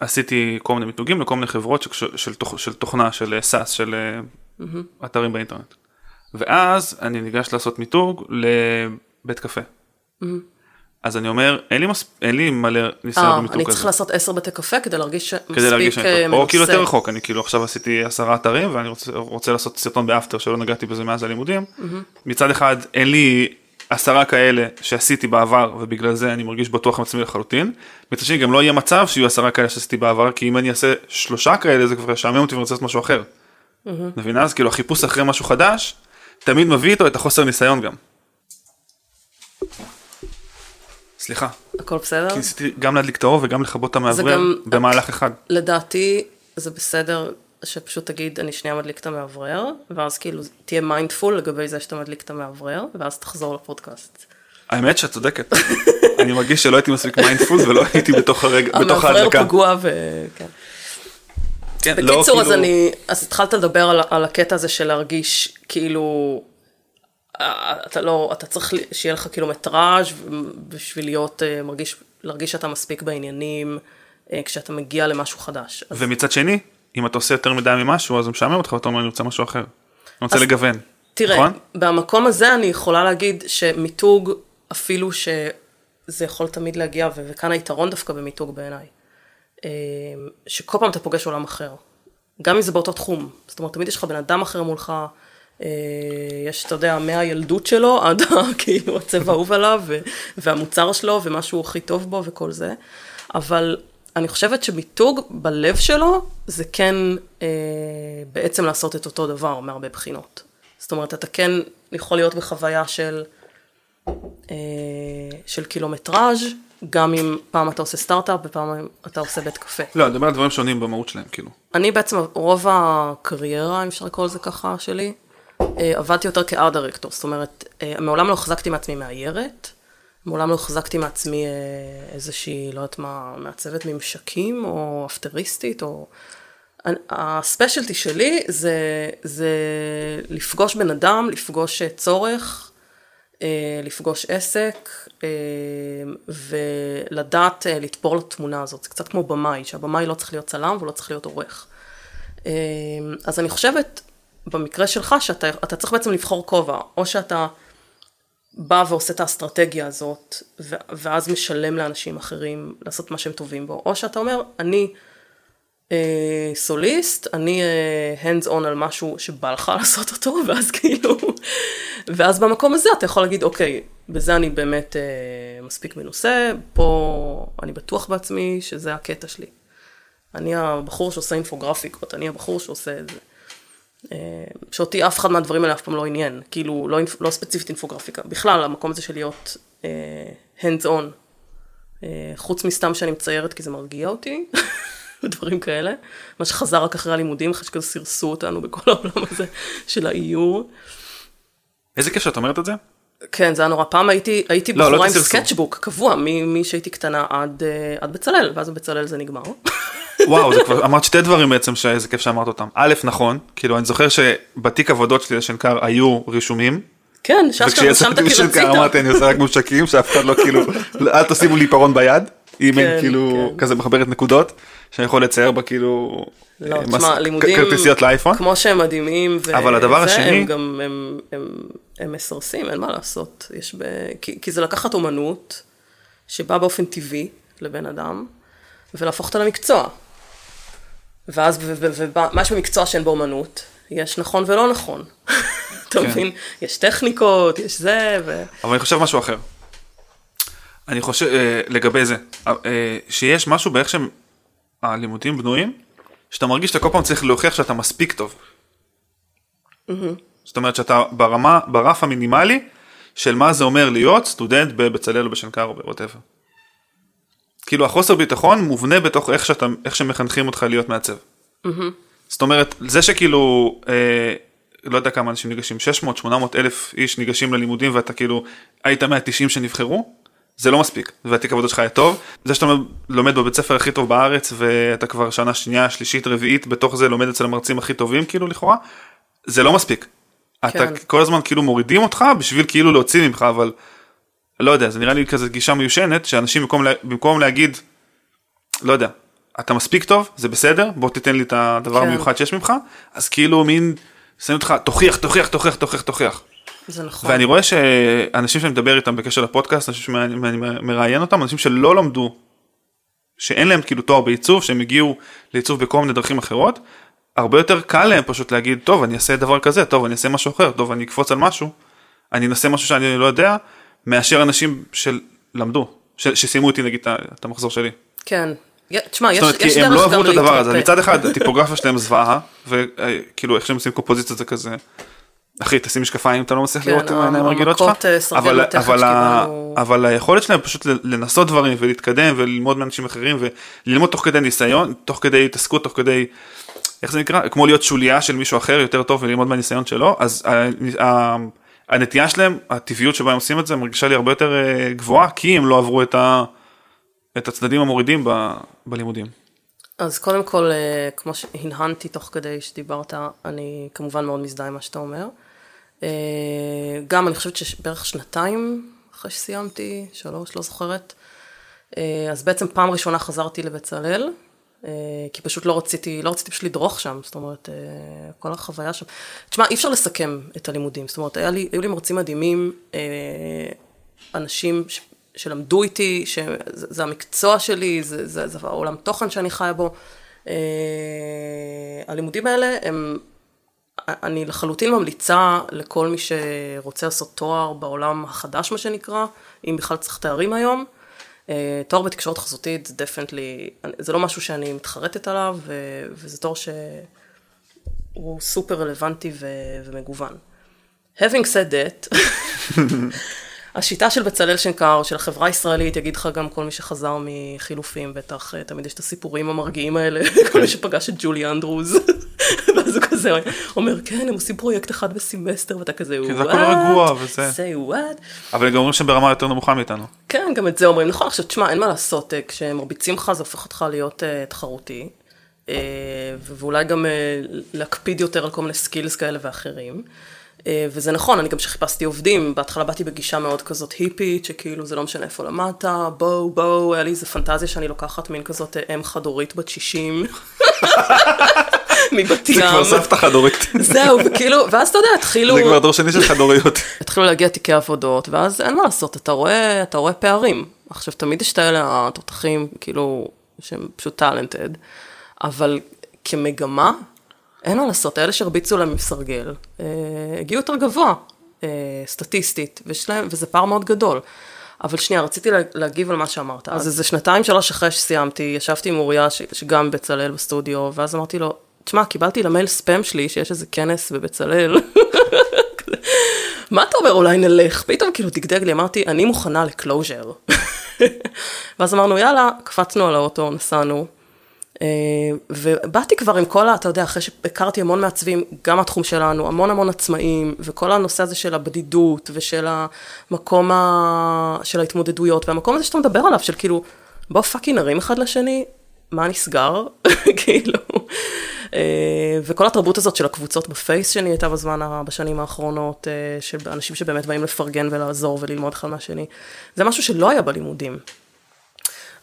עשיתי כל מיני מיתוגים לכל מיני חברות של, של, של תוכנה, של SaaS, של אה, אתרים באינטרנט. ואז אני ניגש לעשות מיתוג לבית קפה. אז אני אומר, אין לי, מס... אין לי מלא ניסיון אה, במיתוג אני הזה. צריך לעשות עשר בתי קפה כדי להרגיש כדי להרגיש מספיק שאני אה. או כאילו יותר מנוסה. רחוק, אני כאילו עכשיו עשיתי עשרה אתרים ואני רוצה, רוצה לעשות סרטון ב After שלא נגעתי בזה מאז הלימודים. מצד אחד אין לי עשרה כאלה שעשיתי בעבר ובגלל זה אני מרגיש בטוח עם עצמי לחלוטין. מצד שני גם לא יהיה מצב שיהיו עשרה כאלה שעשיתי בעבר כי אם אני אעשה שלושה כאלה זה כבר ישעמם אותי ואני רוצה לעשות משהו אחר. מבינה? אז כאילו החיפוש אחרי משהו חדש תמיד מביא איתו את החוסר ניסיון גם. סליחה, הכל בסדר? כי ניסיתי גם להדליק את האור וגם לכבות את המאוורר במהלך אחד. לדעתי זה בסדר שפשוט תגיד אני שנייה מדליק את המאוורר, ואז כאילו תהיה mindful לגבי זה שאתה מדליק את המאוורר, ואז תחזור לפודקאסט. האמת שאת צודקת. [LAUGHS] אני מרגיש שלא הייתי מספיק מיינדפול ולא הייתי בתוך הרגע, בתוך המאוורר ההדלקה. פגוע ו... כן. לא בקיצור, אז כאילו- אני, אז התחלת לדבר על, על הקטע הזה של להרגיש כאילו, אה, אתה לא, אתה צריך שיהיה לך קילומטראז' בשביל להיות, אה, מרגיש, להרגיש שאתה מספיק בעניינים, אה, כשאתה מגיע למשהו חדש. אז, ומצד שני, אם אתה עושה יותר מדי ממשהו, אז זה משעמם אותך ואתה אומר אני רוצה משהו אחר. אני רוצה אז- לגוון. תראה, נכון? במקום הזה אני יכולה להגיד שמיתוג, אפילו שזה יכול תמיד להגיע, וכאן היתרון דווקא במיתוג בעיניי, שכל פעם אתה פוגש עולם אחר, גם אם זה באותו תחום, זאת אומרת, תמיד יש לך בן אדם אחר מולך, אה, יש, אתה יודע, מהילדות שלו [LAUGHS] עד כאילו הצבע האהוב עליו, והמוצר שלו, ומה שהוא הכי טוב בו וכל זה, אבל אני חושבת שמיתוג בלב שלו, זה כן אה, בעצם לעשות את אותו דבר מהרבה בחינות. זאת אומרת, אתה כן יכול להיות בחוויה של, אה, של קילומטראז', גם אם פעם אתה עושה סטארט-אפ ופעם אתה עושה בית קפה. לא, אני מדבר על דברים שונים במהות שלהם, כאילו. אני בעצם, רוב הקריירה, אם אפשר לקרוא לזה ככה, שלי, אה, עבדתי יותר כארט דירקטור, זאת אומרת, אה, מעולם לא החזקתי מעצמי מאיירת, מעולם לא החזקתי מעצמי אה, איזושהי, לא יודעת מה, מעצבת ממשקים, או אפטריסטית, או... הספיישלטי שלי זה, זה לפגוש בן אדם, לפגוש צורך, לפגוש עסק, אה, ולדעת אה, לתפור לתמונה הזאת. זה קצת כמו במאי, שהבמאי לא צריך להיות צלם ולא צריך להיות עורך. אה, אז אני חושבת, במקרה שלך, שאתה אתה צריך בעצם לבחור כובע, או שאתה בא ועושה את האסטרטגיה הזאת, ואז משלם לאנשים אחרים לעשות מה שהם טובים בו, או שאתה אומר, אני אה, סוליסט, אני אה, hands on על משהו שבא לך [LAUGHS] לעשות אותו, ואז כאילו, ואז במקום הזה אתה יכול להגיד, אוקיי, בזה אני באמת אה, מספיק מנוסה, פה אני בטוח בעצמי שזה הקטע שלי. אני הבחור שעושה אינפוגרפיקות, אני הבחור שעושה את זה. אה, שאותי אף אחד מהדברים האלה אף פעם לא עניין, כאילו לא, לא ספציפית אינפוגרפיקה, בכלל המקום הזה של להיות אה, hands on, אה, חוץ מסתם שאני מציירת כי זה מרגיע אותי, [LAUGHS] [LAUGHS] ודברים כאלה, מה שחזר רק אחרי הלימודים, אחרי שכזה סירסו אותנו בכל [LAUGHS] העולם הזה של האיור. איזה כיף שאת אומרת את זה? כן, זה היה נורא. פעם הייתי, הייתי לא, לא בחורה עם תסירסו. סקצ'בוק קבוע, משהייתי קטנה עד, אה, עד בצלאל, ואז בבצלאל זה נגמר. [LAUGHS] וואו, זה כבר, אמרת שתי דברים בעצם שאיזה כיף שאמרת אותם. א', נכון, כאילו אני זוכר שבתיק עבודות שלי לשנקר היו רישומים. כן, שאשכרה רשמת וכשיצאתי כי רצית. אמרתי אני עושה רק ממשקים שאף אחד לא כאילו, אל תשימו לי עיפרון ביד. אם כן, אין כאילו כן. כזה מחברת נקודות, שאני יכול לצייר בה כאילו, לא, אה, תשמע, מס- לימודים, כרטיסיות לאייפון. כמו שהם מדהימים, ו- אבל הדבר זה, השני- הם גם, הם, הם, הם מסרסים, אין מה לעשות. יש ב... כי, כי זה לקחת אומנות, שבאה באופן טבעי לבן אדם, ולהפוך אותה למקצוע. ואז, ומה יש במקצוע שאין בו אומנות? יש נכון ולא נכון. [LAUGHS] אתה כן. מבין? יש טכניקות, יש זה, ו... אבל אני חושב משהו אחר. אני חושב, אה, לגבי זה, אה, אה, שיש משהו באיך שהלימודים בנויים, שאתה מרגיש שאתה כל פעם צריך להוכיח שאתה מספיק טוב. זאת אומרת שאתה ברמה, ברף המינימלי של מה זה אומר להיות סטודנט בבצלאל או בשנקר או בווטאבר. כאילו החוסר ביטחון מובנה בתוך איך, שאתה, איך שמחנכים אותך להיות מעצב. זאת אומרת, זה שכאילו, אה, לא יודע כמה אנשים ניגשים, 600, 800 אלף איש ניגשים ללימודים ואתה כאילו, היית 190 שנבחרו, זה לא מספיק, והתיק העבודה שלך היה טוב. זה שאתה לומד בבית ספר הכי טוב בארץ ואתה כבר שנה שנייה, שלישית, רביעית, בתוך זה לומד אצל המרצים הכי טובים כאילו לכאורה, זה לא מספיק. אתה כן. כל הזמן כאילו מורידים אותך בשביל כאילו להוציא ממך, אבל לא יודע, זה נראה לי כזה גישה מיושנת, שאנשים במקום, לה, במקום להגיד, לא יודע, אתה מספיק טוב, זה בסדר, בוא תיתן לי את הדבר כן. המיוחד שיש ממך, אז כאילו מין, שמים אותך, תוכיח, תוכיח, תוכיח, תוכיח, תוכיח. זה נכון. ואני רואה שאנשים שאני מדבר איתם בקשר לפודקאסט, אנשים שאני מראיין אותם, אנשים שלא למדו, שאין להם כאילו תואר בעיצוב, שהם הגיעו לעיצוב בכל מיני דרכים אחרות, הרבה יותר קל להם פשוט להגיד, טוב, אני אעשה דבר כזה, טוב, אני אעשה משהו אחר, טוב, אני אקפוץ על משהו, אני אנסה משהו שאני לא יודע, מאשר אנשים שלמדו, ש- שסיימו איתי נגיד את המחזור שלי. כן. תשמע, יש זאת אומרת, יש כי הם דרך לא גם עברו את הדבר הזה, להתרפא. מצד אחד [LAUGHS] הטיפוגרפיה שלהם זוועה, וכאילו איך שהם עושים קומפוזיציה זה כזה, אחי תשים משקפיים אתה לא מצליח כן, לראות עם העיניים הרגילות שלך, המכות, אה, אבל- אבל ה- שקיבלנו. אבל היכולת שלהם פשוט לנסות דברים ולהתקדם וללמוד מאנשים אחרים וללמוד תוך כדי ניסיון, תוך כדי התעסקות, תוך כדי, איך זה נקרא, כמו להיות שוליה של מישהו אחר יותר טוב וללמוד מהניסיון שלו, אז ה- ה- הנטייה שלהם, הטבעיות שבה הם עושים את זה מרגישה לי הרבה יותר אה, גבוהה, כי הם לא עברו את ה- את הצדדים המורידים ב- בלימודים. אז קודם כל, אה, כמו שהנהנתי תוך כדי שדיברת, אני כמובן מאוד מזדהה עם מה שאתה אומר. אה, גם אני חושבת שבערך שנתיים אחרי שסיימתי, שלוש, לא זוכרת. אה, אז בעצם פעם ראשונה חזרתי לבצלאל, אה, כי פשוט לא רציתי, לא רציתי פשוט לדרוך שם, זאת אומרת, כל החוויה שם. תשמע, אי אפשר לסכם את הלימודים, זאת אומרת, לי, היו לי מרצים מדהימים, אנשים ש, שלמדו איתי, שזה זה המקצוע שלי, זה, זה, זה העולם תוכן שאני חיה בו. הלימודים האלה הם, אני לחלוטין ממליצה לכל מי שרוצה לעשות תואר בעולם החדש, מה שנקרא, אם בכלל צריך תארים היום. אה, תואר בתקשורת חזותית זה דפנטלי, זה לא משהו שאני מתחרטת עליו, וזה תואר שהוא סופר רלוונטי ומגוון. Having said that, [LAUGHS] השיטה של בצלאל, שנקר, של החברה הישראלית, יגיד לך גם כל מי שחזר מחילופים, בטח אה, תמיד יש את הסיפורים המרגיעים האלה, [LAUGHS] כל מי שפגש את ג'ולי אנדרוז, [LAUGHS] ואז הוא כזה אומר, כן, הם עושים פרויקט אחד בסמסטר, ואתה כזה, כי זה הכל רגוע וזה. say what? אבל הם גם אומרים שהם ברמה יותר נמוכה מאיתנו. כן, גם את זה אומרים. נכון, עכשיו, תשמע, אין מה לעשות, אה, כשמרביצים לך זה הופך אותך להיות uh, תחרותי, ואולי גם להקפיד יותר על כל מיני skills כאלה ואחרים. Uh, וזה נכון, אני גם כשחיפשתי עובדים, בהתחלה באתי בגישה מאוד כזאת היפית, שכאילו זה לא משנה איפה למדת, בואו, בואו, היה לי איזה פנטזיה שאני לוקחת מין כזאת אה, אם חד-הורית בת 60. מבת ים. זה כבר סבתא חד-הורית. זהו, וכאילו, ואז אתה יודע, התחילו... זה כבר דור שני של חד-הוריות. התחילו להגיע תיקי עבודות, ואז אין מה לעשות, אתה רואה, אתה רואה פערים. עכשיו, תמיד יש את האלה התותחים, כאילו, שהם פשוט טאלנטד, אבל כמגמה, אין מה לעשות, האלה שהרביצו להם עם סרגל, אה, הגיעו יותר גבוה, אה, סטטיסטית, ושלהם, וזה פער מאוד גדול. אבל שנייה, רציתי לה- להגיב על מה שאמרת. אז איזה שנתיים, שלוש אחרי שסיימתי, ישבתי עם אוריה, ש- שגם בצלאל בסטודיו, ואז אמרתי לו, תשמע, קיבלתי למייל ספאם שלי שיש איזה כנס בבצלאל. [LAUGHS] מה אתה אומר, אולי נלך? פתאום כאילו דגדג לי, אמרתי, אני מוכנה ל closure. [LAUGHS] ואז אמרנו, יאללה, קפצנו על האוטו, נסענו. אה, ובאתי כבר עם כל ה... אתה יודע, אחרי שהכרתי המון מעצבים, גם מהתחום שלנו, המון המון עצמאים, וכל הנושא הזה של הבדידות, ושל המקום ה... של ההתמודדויות, והמקום הזה שאתה מדבר עליו, של כאילו, בוא fucking נרים אחד לשני, מה נסגר? [LAUGHS] כאילו... אה, וכל התרבות הזאת של הקבוצות בפייס שנהייתה בזמן, בשנים האחרונות, אה, של אנשים שבאמת באים לפרגן ולעזור וללמוד אחד מהשני, זה משהו שלא היה בלימודים.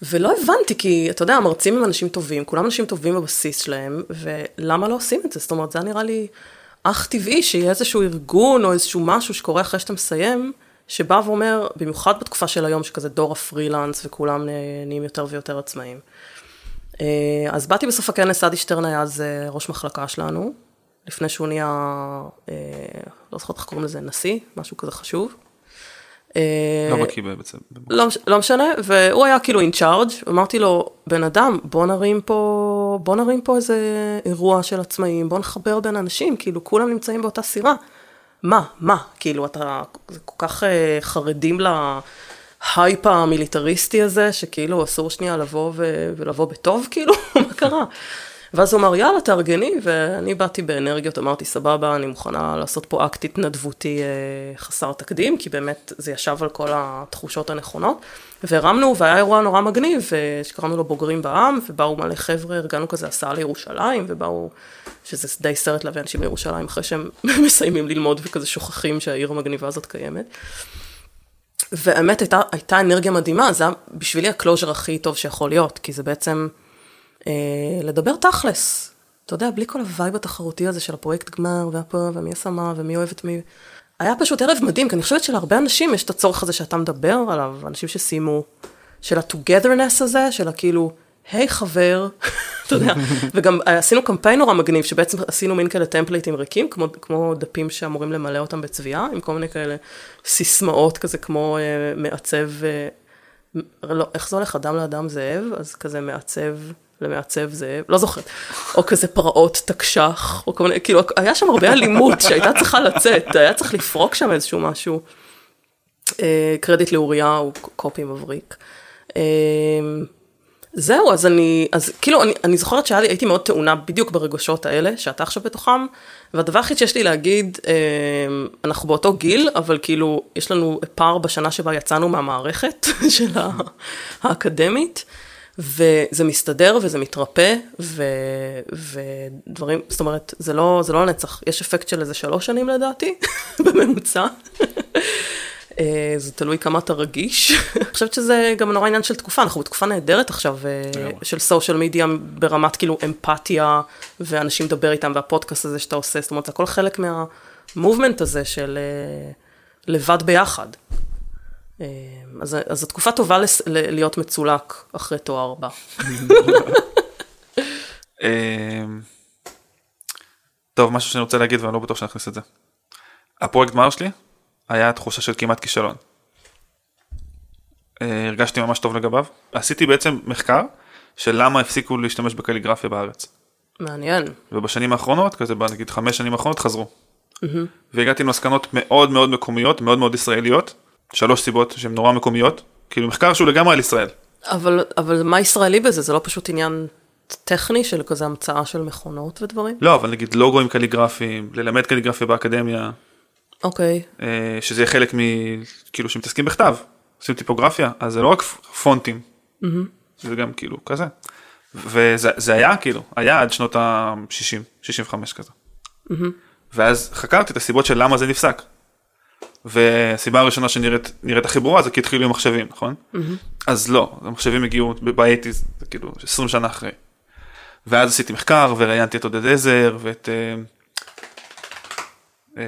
ולא הבנתי, כי אתה יודע, המרצים הם אנשים טובים, כולם אנשים טובים בבסיס שלהם, ולמה לא עושים את זה? זאת אומרת, זה נראה לי אך טבעי שיהיה איזשהו ארגון או איזשהו משהו שקורה אחרי שאתה מסיים, שבא ואומר, במיוחד בתקופה של היום, שכזה דור הפרילנס וכולם נהיים יותר ויותר עצמאים. אה, אז באתי בסוף הכנס, אדי שטרן היה אז אה, ראש מחלקה שלנו, לפני שהוא נהיה, אה, לא זוכרת איך קוראים לזה, נשיא, משהו כזה חשוב. אה, לא בקיא בעצם. לא, לא משנה, והוא היה כאילו אינצ'ארג', אמרתי לו, בן אדם, בוא נרים פה, בוא נרים פה איזה אירוע של עצמאים, בוא נחבר בין אנשים, כאילו כולם נמצאים באותה סירה. מה, מה, כאילו אתה זה כל כך אה, חרדים להייפ המיליטריסטי הזה, שכאילו אסור שנייה לבוא ו- ולבוא בטוב, כאילו, [LAUGHS] מה קרה? ואז הוא אמר, יאללה, תארגני, ואני באתי באנרגיות, אמרתי, סבבה, אני מוכנה לעשות פה אקט התנדבותי אה, חסר תקדים, כי באמת זה ישב על כל התחושות הנכונות. והרמנו, והיה אירוע נורא מגניב, אה, שקראנו לו בוגרים בעם, ובאו מלא חבר'ה, ארגנו כזה הסעה לירושלים, ובאו, שזה די סרט להביא אנשים לירושלים, אחרי שהם [LAUGHS] מסיימים ללמוד וכזה שוכחים שהעיר המגניבה הזאת קיימת. והאמת הייתה, הייתה אנרגיה מדהימה, זה היה בשבילי ה closure הכי טוב שיכול להיות, כי זה בעצם לדבר תכלס. אתה יודע, בלי כל ה vibe התחרותי הזה של הפרויקט גמר, והפה, ומי עשה מה, ומי אוהב את מי. היה פשוט ערב מדהים, כי אני חושבת שלהרבה אנשים יש את הצורך הזה שאתה מדבר עליו, אנשים שסיימו, של ה-togetherness הזה, של הכאילו, היי חבר, [LAUGHS] אתה יודע, וגם עשינו קמפיין נורא מגניב, שבעצם עשינו מין כאלה טמפלייטים ריקים, כמו, כמו דפים שאמורים למלא אותם בצביעה, עם כל מיני כאלה סיסמאות כזה, כמו אה, מעצב, אה, לא, איך זה הולך, אדם לאדם זאב, אז כזה מעצב למעצב זאב, לא זוכרת, או כזה פרעות תקש"ח, או כל מיני, כאילו, היה שם הרבה אלימות שהייתה צריכה לצאת, היה צריך לפרוק שם איזשהו משהו. אה, קרדיט לאוריה, הוא קופי מבריק. אה, זהו, אז אני, אז כאילו, אני, אני זוכרת שהייתי מאוד טעונה בדיוק ברגשות האלה, שאתה עכשיו בתוכם, והדבר היחיד שיש לי להגיד, אה, אנחנו באותו גיל, אבל כאילו, יש לנו פער בשנה שבה יצאנו מהמערכת [LAUGHS] של האקדמית, וזה מסתדר וזה מתרפא, ו, ודברים, זאת אומרת, זה לא, זה לא לנצח, יש אפקט של איזה שלוש שנים לדעתי, [LAUGHS] בממוצע. אה, זה תלוי כמה אתה רגיש. [LAUGHS] אני חושבת שזה גם נורא עניין של תקופה, אנחנו בתקופה נהדרת עכשיו אה, של סושיאל מדיה ברמת כאילו אמפתיה, ואנשים מדבר איתם, והפודקאסט הזה שאתה עושה, זאת אומרת, זה הכל חלק מהמובמנט הזה של אה, לבד ביחד. אז, אז התקופה טובה לס, להיות מצולק אחרי תואר הבא. [LAUGHS] טוב, משהו שאני רוצה להגיד ואני לא בטוח שנכניס את זה. הפרויקט גמר שלי היה תחושה של כמעט כישלון. אה, הרגשתי ממש טוב לגביו. עשיתי בעצם מחקר של למה הפסיקו להשתמש בקליגרפיה בארץ. מעניין. ובשנים האחרונות, כזה בנגיד חמש שנים האחרונות, חזרו. Mm-hmm. והגעתי למסקנות מאוד מאוד מקומיות, מאוד מאוד ישראליות. שלוש סיבות שהן נורא מקומיות. כאילו מחקר שהוא לגמרי על ישראל. אבל, אבל מה ישראלי בזה? זה לא פשוט עניין טכני של כזה המצאה של מכונות ודברים? לא, אבל נגיד לוגוים קליגרפיים, ללמד קליגרפיה באקדמיה. אוקיי. Okay. אה, שזה יהיה חלק מ... כאילו שמתעסקים בכתב, עושים טיפוגרפיה, אז זה לא רק פונטים, mm-hmm. זה גם כאילו כזה. וזה היה כאילו, היה עד שנות ה-60, 65 כזה. Mm-hmm. ואז חקרתי את הסיבות של למה זה נפסק. והסיבה הראשונה שנראית הכי ברורה זה כי התחילו עם מחשבים, נכון? Mm-hmm. אז לא, המחשבים הגיעו באייטיז, כאילו 20 שנה אחרי. ואז עשיתי מחקר וראיינתי את עודד עזר ואת... Uh, אה,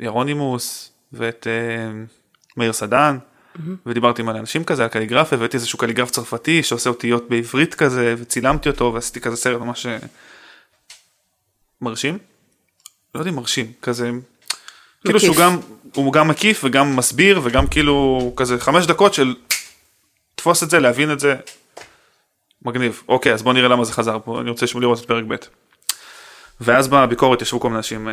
ירונימוס ואת אה, מאיר סדן. Mm-hmm. ודיברתי עם אנשים כזה על קליגרפיה והבאתי איזשהו קליגרף צרפתי שעושה אותיות בעברית כזה וצילמתי אותו ועשיתי כזה סרט ממש אה, מרשים. לא יודע אם מרשים כזה כאילו שהוא גם הוא גם מקיף וגם מסביר וגם כאילו כזה חמש דקות של תפוס את זה להבין את זה. מגניב אוקיי אז בוא נראה למה זה חזר פה אני רוצה לראות את פרק ב'. ואז בביקורת ישבו כל מיני אנשים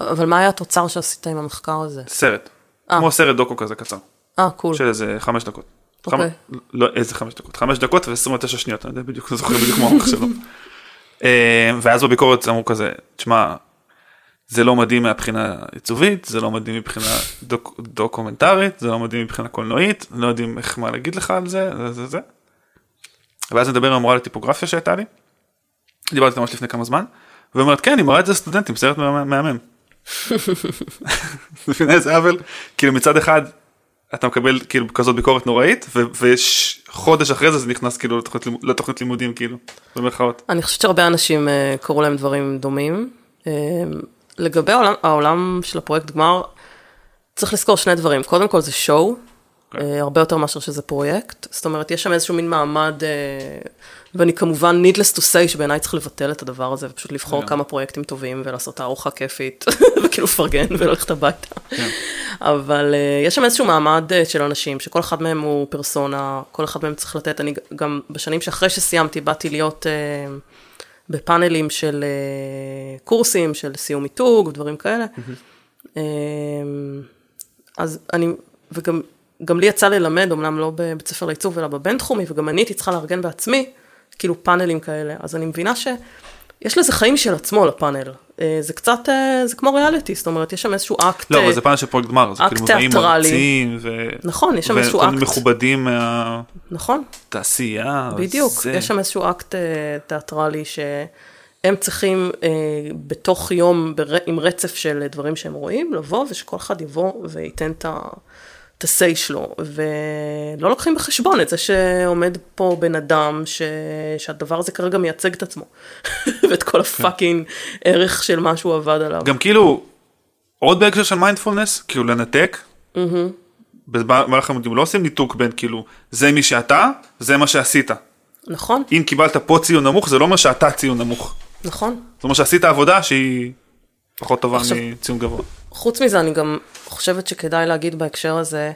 אבל מה היה התוצר שעשית עם המחקר הזה? סרט. 아. כמו סרט דוקו כזה קצר. אה, קול. של איזה חמש דקות. אוקיי. חמ... לא, איזה חמש דקות? חמש דקות ו-29 שניות, אני יודע בדיוק, אני זוכר בדיוק כמו המוח שלו. אה, ואז בביקורת אמרו כזה, תשמע, זה לא מדהים מהבחינה עיצובית, זה לא מדהים מבחינה דוק, דוקומנטרית, זה לא מדהים מבחינה קולנועית, לא יודעים איך מה להגיד לך על זה, זה זה זה. ואז נדבר עם המורה לטיפוגרפיה שהייתה לי, דיברתי ממש לפני כמה זמן, ואומרת כן, היא מראה את זה לסטודנטים, סרט מהמם. [LAUGHS] מבינה איזה עוול? כאילו מצד אחד אתה מקבל כאילו כזאת ביקורת נוראית וחודש אחרי זה זה נכנס כאילו לתוכנית, לתוכנית לימודים כאילו במרכאות. אני חושבת שהרבה אנשים uh, קראו להם דברים דומים. לגבי העולם, העולם של הפרויקט גמר צריך לזכור שני דברים קודם כל זה שואו. Okay. כן. Uh, הרבה יותר מאשר שזה פרויקט, זאת אומרת יש שם איזשהו מין מעמד uh, ואני כמובן, needless to say, שבעיניי צריך לבטל את הדבר הזה, ופשוט לבחור yeah. כמה פרויקטים טובים, ולעשות תערוכה כיפית, [LAUGHS] וכאילו לפרגן [LAUGHS] וללכת הביתה. Yeah. אבל uh, יש שם איזשהו מעמד של אנשים, שכל אחד מהם הוא פרסונה, כל אחד מהם צריך לתת, אני גם בשנים שאחרי שסיימתי, באתי להיות uh, בפאנלים של uh, קורסים, של סיום מיתוג, ודברים כאלה. Mm-hmm. אז אני, וגם גם לי יצא ללמד, אמנם לא בבית ספר לעיצוב, אלא בבינתחומי, וגם אני הייתי צריכה לארגן בעצמי. כאילו פאנלים כאלה, אז אני מבינה שיש לזה חיים של עצמו לפאנל. אה, זה קצת, אה, זה כמו ריאליטי, זאת אומרת, יש שם איזשהו אקט לא, אבל זה פאנל של פרויקט גמר, זה כאילו מביאים מרצים, ו... נכון, יש שם איזשהו אקט. מכובדים מה... נכון. תעשייה. בדיוק, זה... יש שם איזשהו אקט אה, תיאטרלי שהם צריכים בתוך יום, עם רצף של דברים שהם רואים, לבוא ושכל אחד יבוא וייתן את ה... ה-say שלו, ולא לוקחים בחשבון את זה שעומד פה בן אדם ש... שהדבר הזה כרגע מייצג את עצמו, [LAUGHS] ואת כל ה fucking ערך של מה שהוא עבד עליו. גם כאילו, עוד בהקשר של מיינדפולנס, כאילו לנתק. במהלך הלימודים לא עושים ניתוק בין כאילו, זה מי שאתה, זה מה שעשית. נכון, אם קיבלת פה ציון נמוך, זה לא אומר שאתה ציון נמוך. נכון. זאת אומרת שעשית עבודה שהיא פחות טובה עכשיו- מציון גבוה. חוץ מזה, אני גם חושבת שכדאי להגיד בהקשר הזה,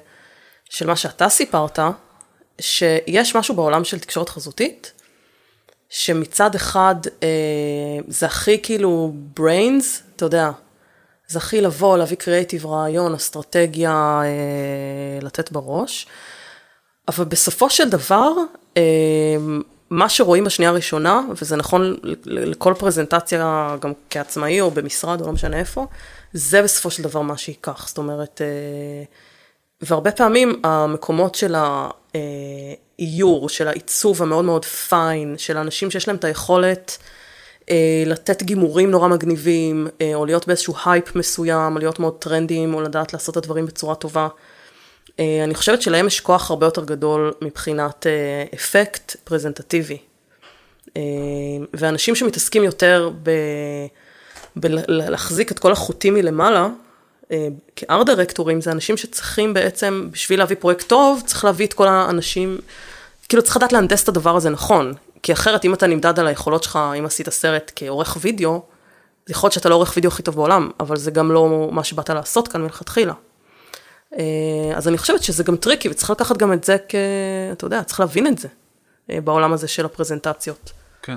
של מה שאתה סיפרת, שיש משהו בעולם של תקשורת חזותית, שמצד אחד אה, זה הכי כאילו brains, אתה יודע, זה הכי לבוא, להביא קריאיטיב, רעיון, אסטרטגיה, אה, לתת בראש, אבל בסופו של דבר, אה, מה שרואים בשנייה הראשונה, וזה נכון לכל פרזנטציה, גם כעצמאי או במשרד או לא משנה איפה, זה בסופו של דבר מה שייקח. זאת אומרת, אה, והרבה פעמים המקומות של האיור, של העיצוב המאוד מאוד fine, של האנשים שיש להם את היכולת אה, לתת גימורים נורא מגניבים, אה, או להיות באיזשהו הייפ מסוים, או להיות מאוד טרנדיים, או לדעת לעשות את הדברים בצורה טובה. אה, אני חושבת שלהם יש כוח הרבה יותר גדול מבחינת אה, אפקט פרזנטטיבי. אה, ואנשים שמתעסקים יותר ב... בלהחזיק את כל החוטים מלמעלה, אה, כארט דירקטורים, זה אנשים שצריכים בעצם, בשביל להביא פרויקט טוב, צריך להביא את כל האנשים, כאילו צריך לדעת להנדס את הדבר הזה נכון, כי אחרת אם אתה נמדד על היכולות שלך, אם עשית סרט כעורך וידאו, זה יכול להיות שאתה לא עורך וידאו הכי טוב בעולם, אבל זה גם לא מה שבאת לעשות כאן מלכתחילה. אה, אז אני חושבת שזה גם טריקי, וצריך לקחת גם את זה כ... אתה יודע, צריך להבין את זה, אה, בעולם הזה של הפרזנטציות. כן.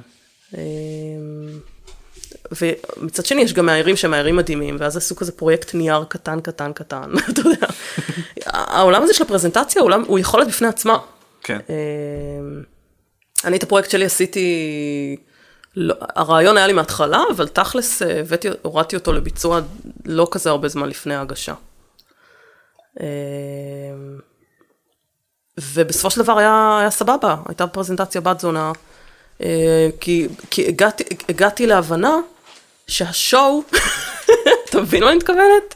ומצד שני יש גם מאיירים שהם מאיירים מדהימים, ואז עשו כזה פרויקט נייר קטן, קטן, קטן, [LAUGHS] אתה יודע. העולם הזה של הפרזנטציה הוא, עולם, הוא יכולת בפני עצמה. כן. אמ, אני את הפרויקט שלי עשיתי, לא, הרעיון היה לי מההתחלה, אבל תכלס אה, הבאתי, הורדתי אותו לביצוע לא כזה הרבה זמן לפני ההגשה. אמ, ובסופו של דבר היה, היה סבבה, הייתה פרזנטציה בת זונה, אה, כי, כי הגעתי, הגעתי להבנה שהשואו, [LAUGHS] אתה מבין מה אני מתכוונת?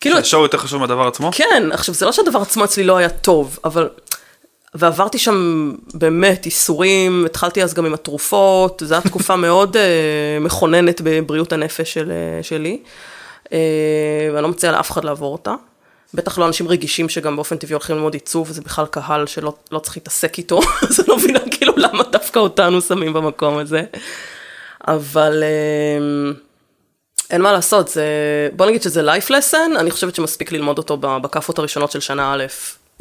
כאילו, השואו יותר חשוב מהדבר עצמו? כן, עכשיו זה לא שהדבר עצמו אצלי לא היה טוב, אבל... ועברתי שם באמת איסורים, התחלתי אז גם עם התרופות, זו הייתה תקופה [LAUGHS] מאוד uh, מכוננת בבריאות הנפש של, uh, שלי, uh, ואני לא מציעה לאף אחד לעבור אותה. בטח לא אנשים רגישים שגם באופן טבעי הולכים ללמוד עיצוב, וזה בכלל קהל שלא לא צריך להתעסק איתו, [LAUGHS] אז אני לא מבינה כאילו למה דווקא אותנו שמים במקום הזה. אבל... Uh, אין מה לעשות, זה... בוא נגיד שזה life lesson, אני חושבת שמספיק ללמוד אותו בכאפות הראשונות של שנה א'.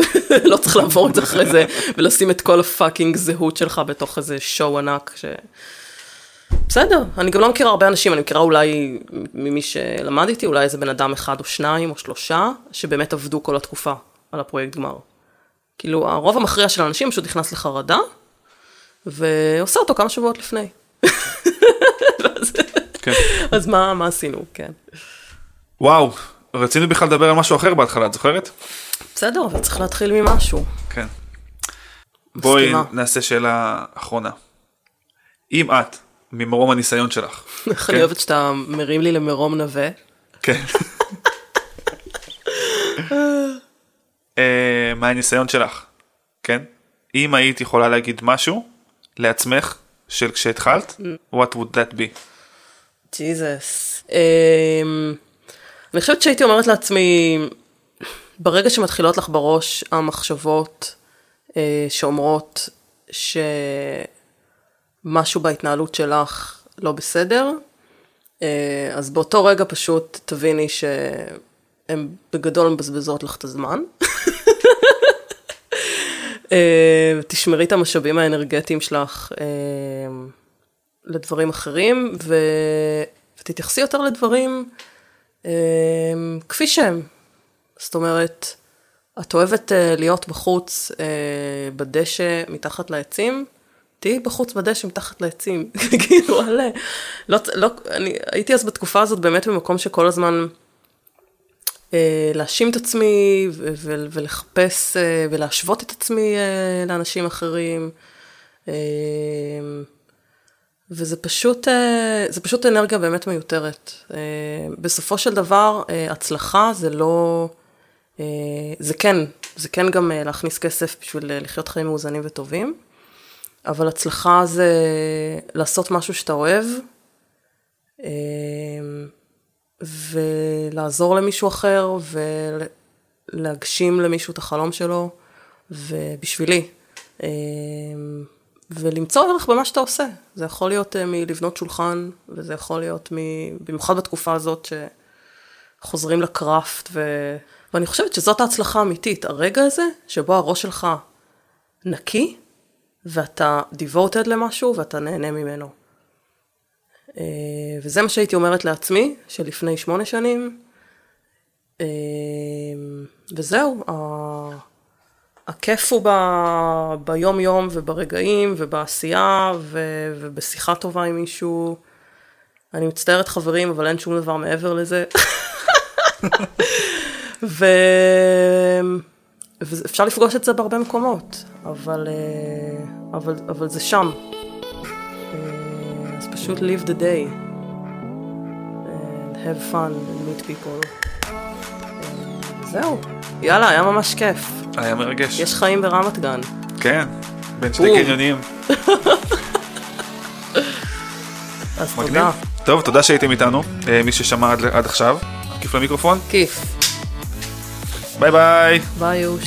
[LAUGHS] לא צריך לעבור את זה אחרי זה, ולשים את כל הפאקינג זהות שלך בתוך איזה שואו ענק, ש... בסדר, אני גם לא מכירה הרבה אנשים, אני מכירה אולי ממי שלמד איתי, אולי איזה בן אדם אחד או שניים או שלושה, שבאמת עבדו כל התקופה על הפרויקט גמר. כאילו, הרוב המכריע של האנשים פשוט נכנס לחרדה, ועושה אותו כמה שבועות לפני. כן. אז מה, מה עשינו, כן. וואו, רצינו בכלל לדבר על משהו אחר בהתחלה, את זוכרת? בסדר, אבל צריך להתחיל ממשהו. כן. בואי. נעשה שאלה אחרונה. אם את, ממרום הניסיון שלך, [LAUGHS] איך כן. אני אוהבת שאתה מרים לי למרום נווה. כן. אה, מהניסיון שלך, כן? אם היית יכולה להגיד משהו לעצמך של כשהתחלת, what would that be? ג'יזוס. אמ, אני חושבת שהייתי אומרת לעצמי, ברגע שמתחילות לך בראש המחשבות אה, שאומרות שמשהו בהתנהלות שלך לא בסדר, אה, אז באותו רגע פשוט תביני שהן בגדול מבזבזות לך את הזמן. [LAUGHS] אה, תשמרי את המשאבים האנרגטיים שלך אה, לדברים אחרים, ו... ותתייחסי יותר לדברים כפי שהם. זאת אומרת, את אוהבת להיות בחוץ בדשא מתחת לעצים, תהיי בחוץ בדשא מתחת לעצים, [LAUGHS] כאילו, וואלה. לא, לא, אני הייתי אז בתקופה הזאת באמת במקום שכל הזמן אה, להאשים את עצמי ו- ו- ולחפש אה, ולהשוות את עצמי אה, לאנשים אחרים. אה, וזה פשוט, אה, זה פשוט אנרגיה באמת מיותרת. אה, בסופו של דבר, אה, הצלחה זה לא אה, זה כן, זה כן גם אה, להכניס כסף בשביל אה, לחיות חיים מאוזנים וטובים, אבל הצלחה זה לעשות משהו שאתה אוהב, אה, ולעזור למישהו אחר, ולהגשים למישהו את החלום שלו, ובשבילי. אה, ולמצוא ערך במה שאתה עושה. זה יכול להיות אה, מלבנות שולחן, וזה יכול להיות מ... במיוחד בתקופה הזאת שחוזרים לקראפט, ו... ואני חושבת שזאת ההצלחה האמיתית, הרגע הזה שבו הראש שלך נקי, ואתה devoted למשהו ואתה נהנה ממנו. אה, וזה מה שהייתי אומרת לעצמי, שלפני שמונה שנים, אה, וזהו, הכיף הוא ב... ביום יום וברגעים ובעשייה ו... ובשיחה טובה עם מישהו. אני מצטערת חברים, אבל אין שום דבר מעבר לזה. [LAUGHS] ו... ואפשר לפגוש את זה בהרבה מקומות, אבל, אה, אבל, אבל זה שם. אה, אז פשוט live the day. and have fun and meet people. אה, זהו, יאללה, היה ממש כיף. היה מרגש. יש חיים ברמת גן. כן, בין שני בום. קניונים. [LAUGHS] אז מגניב. תודה. טוב, תודה שהייתם איתנו, אה, מי ששמע עד עד עכשיו. כיף למיקרופון. כיף. 拜拜，玩游。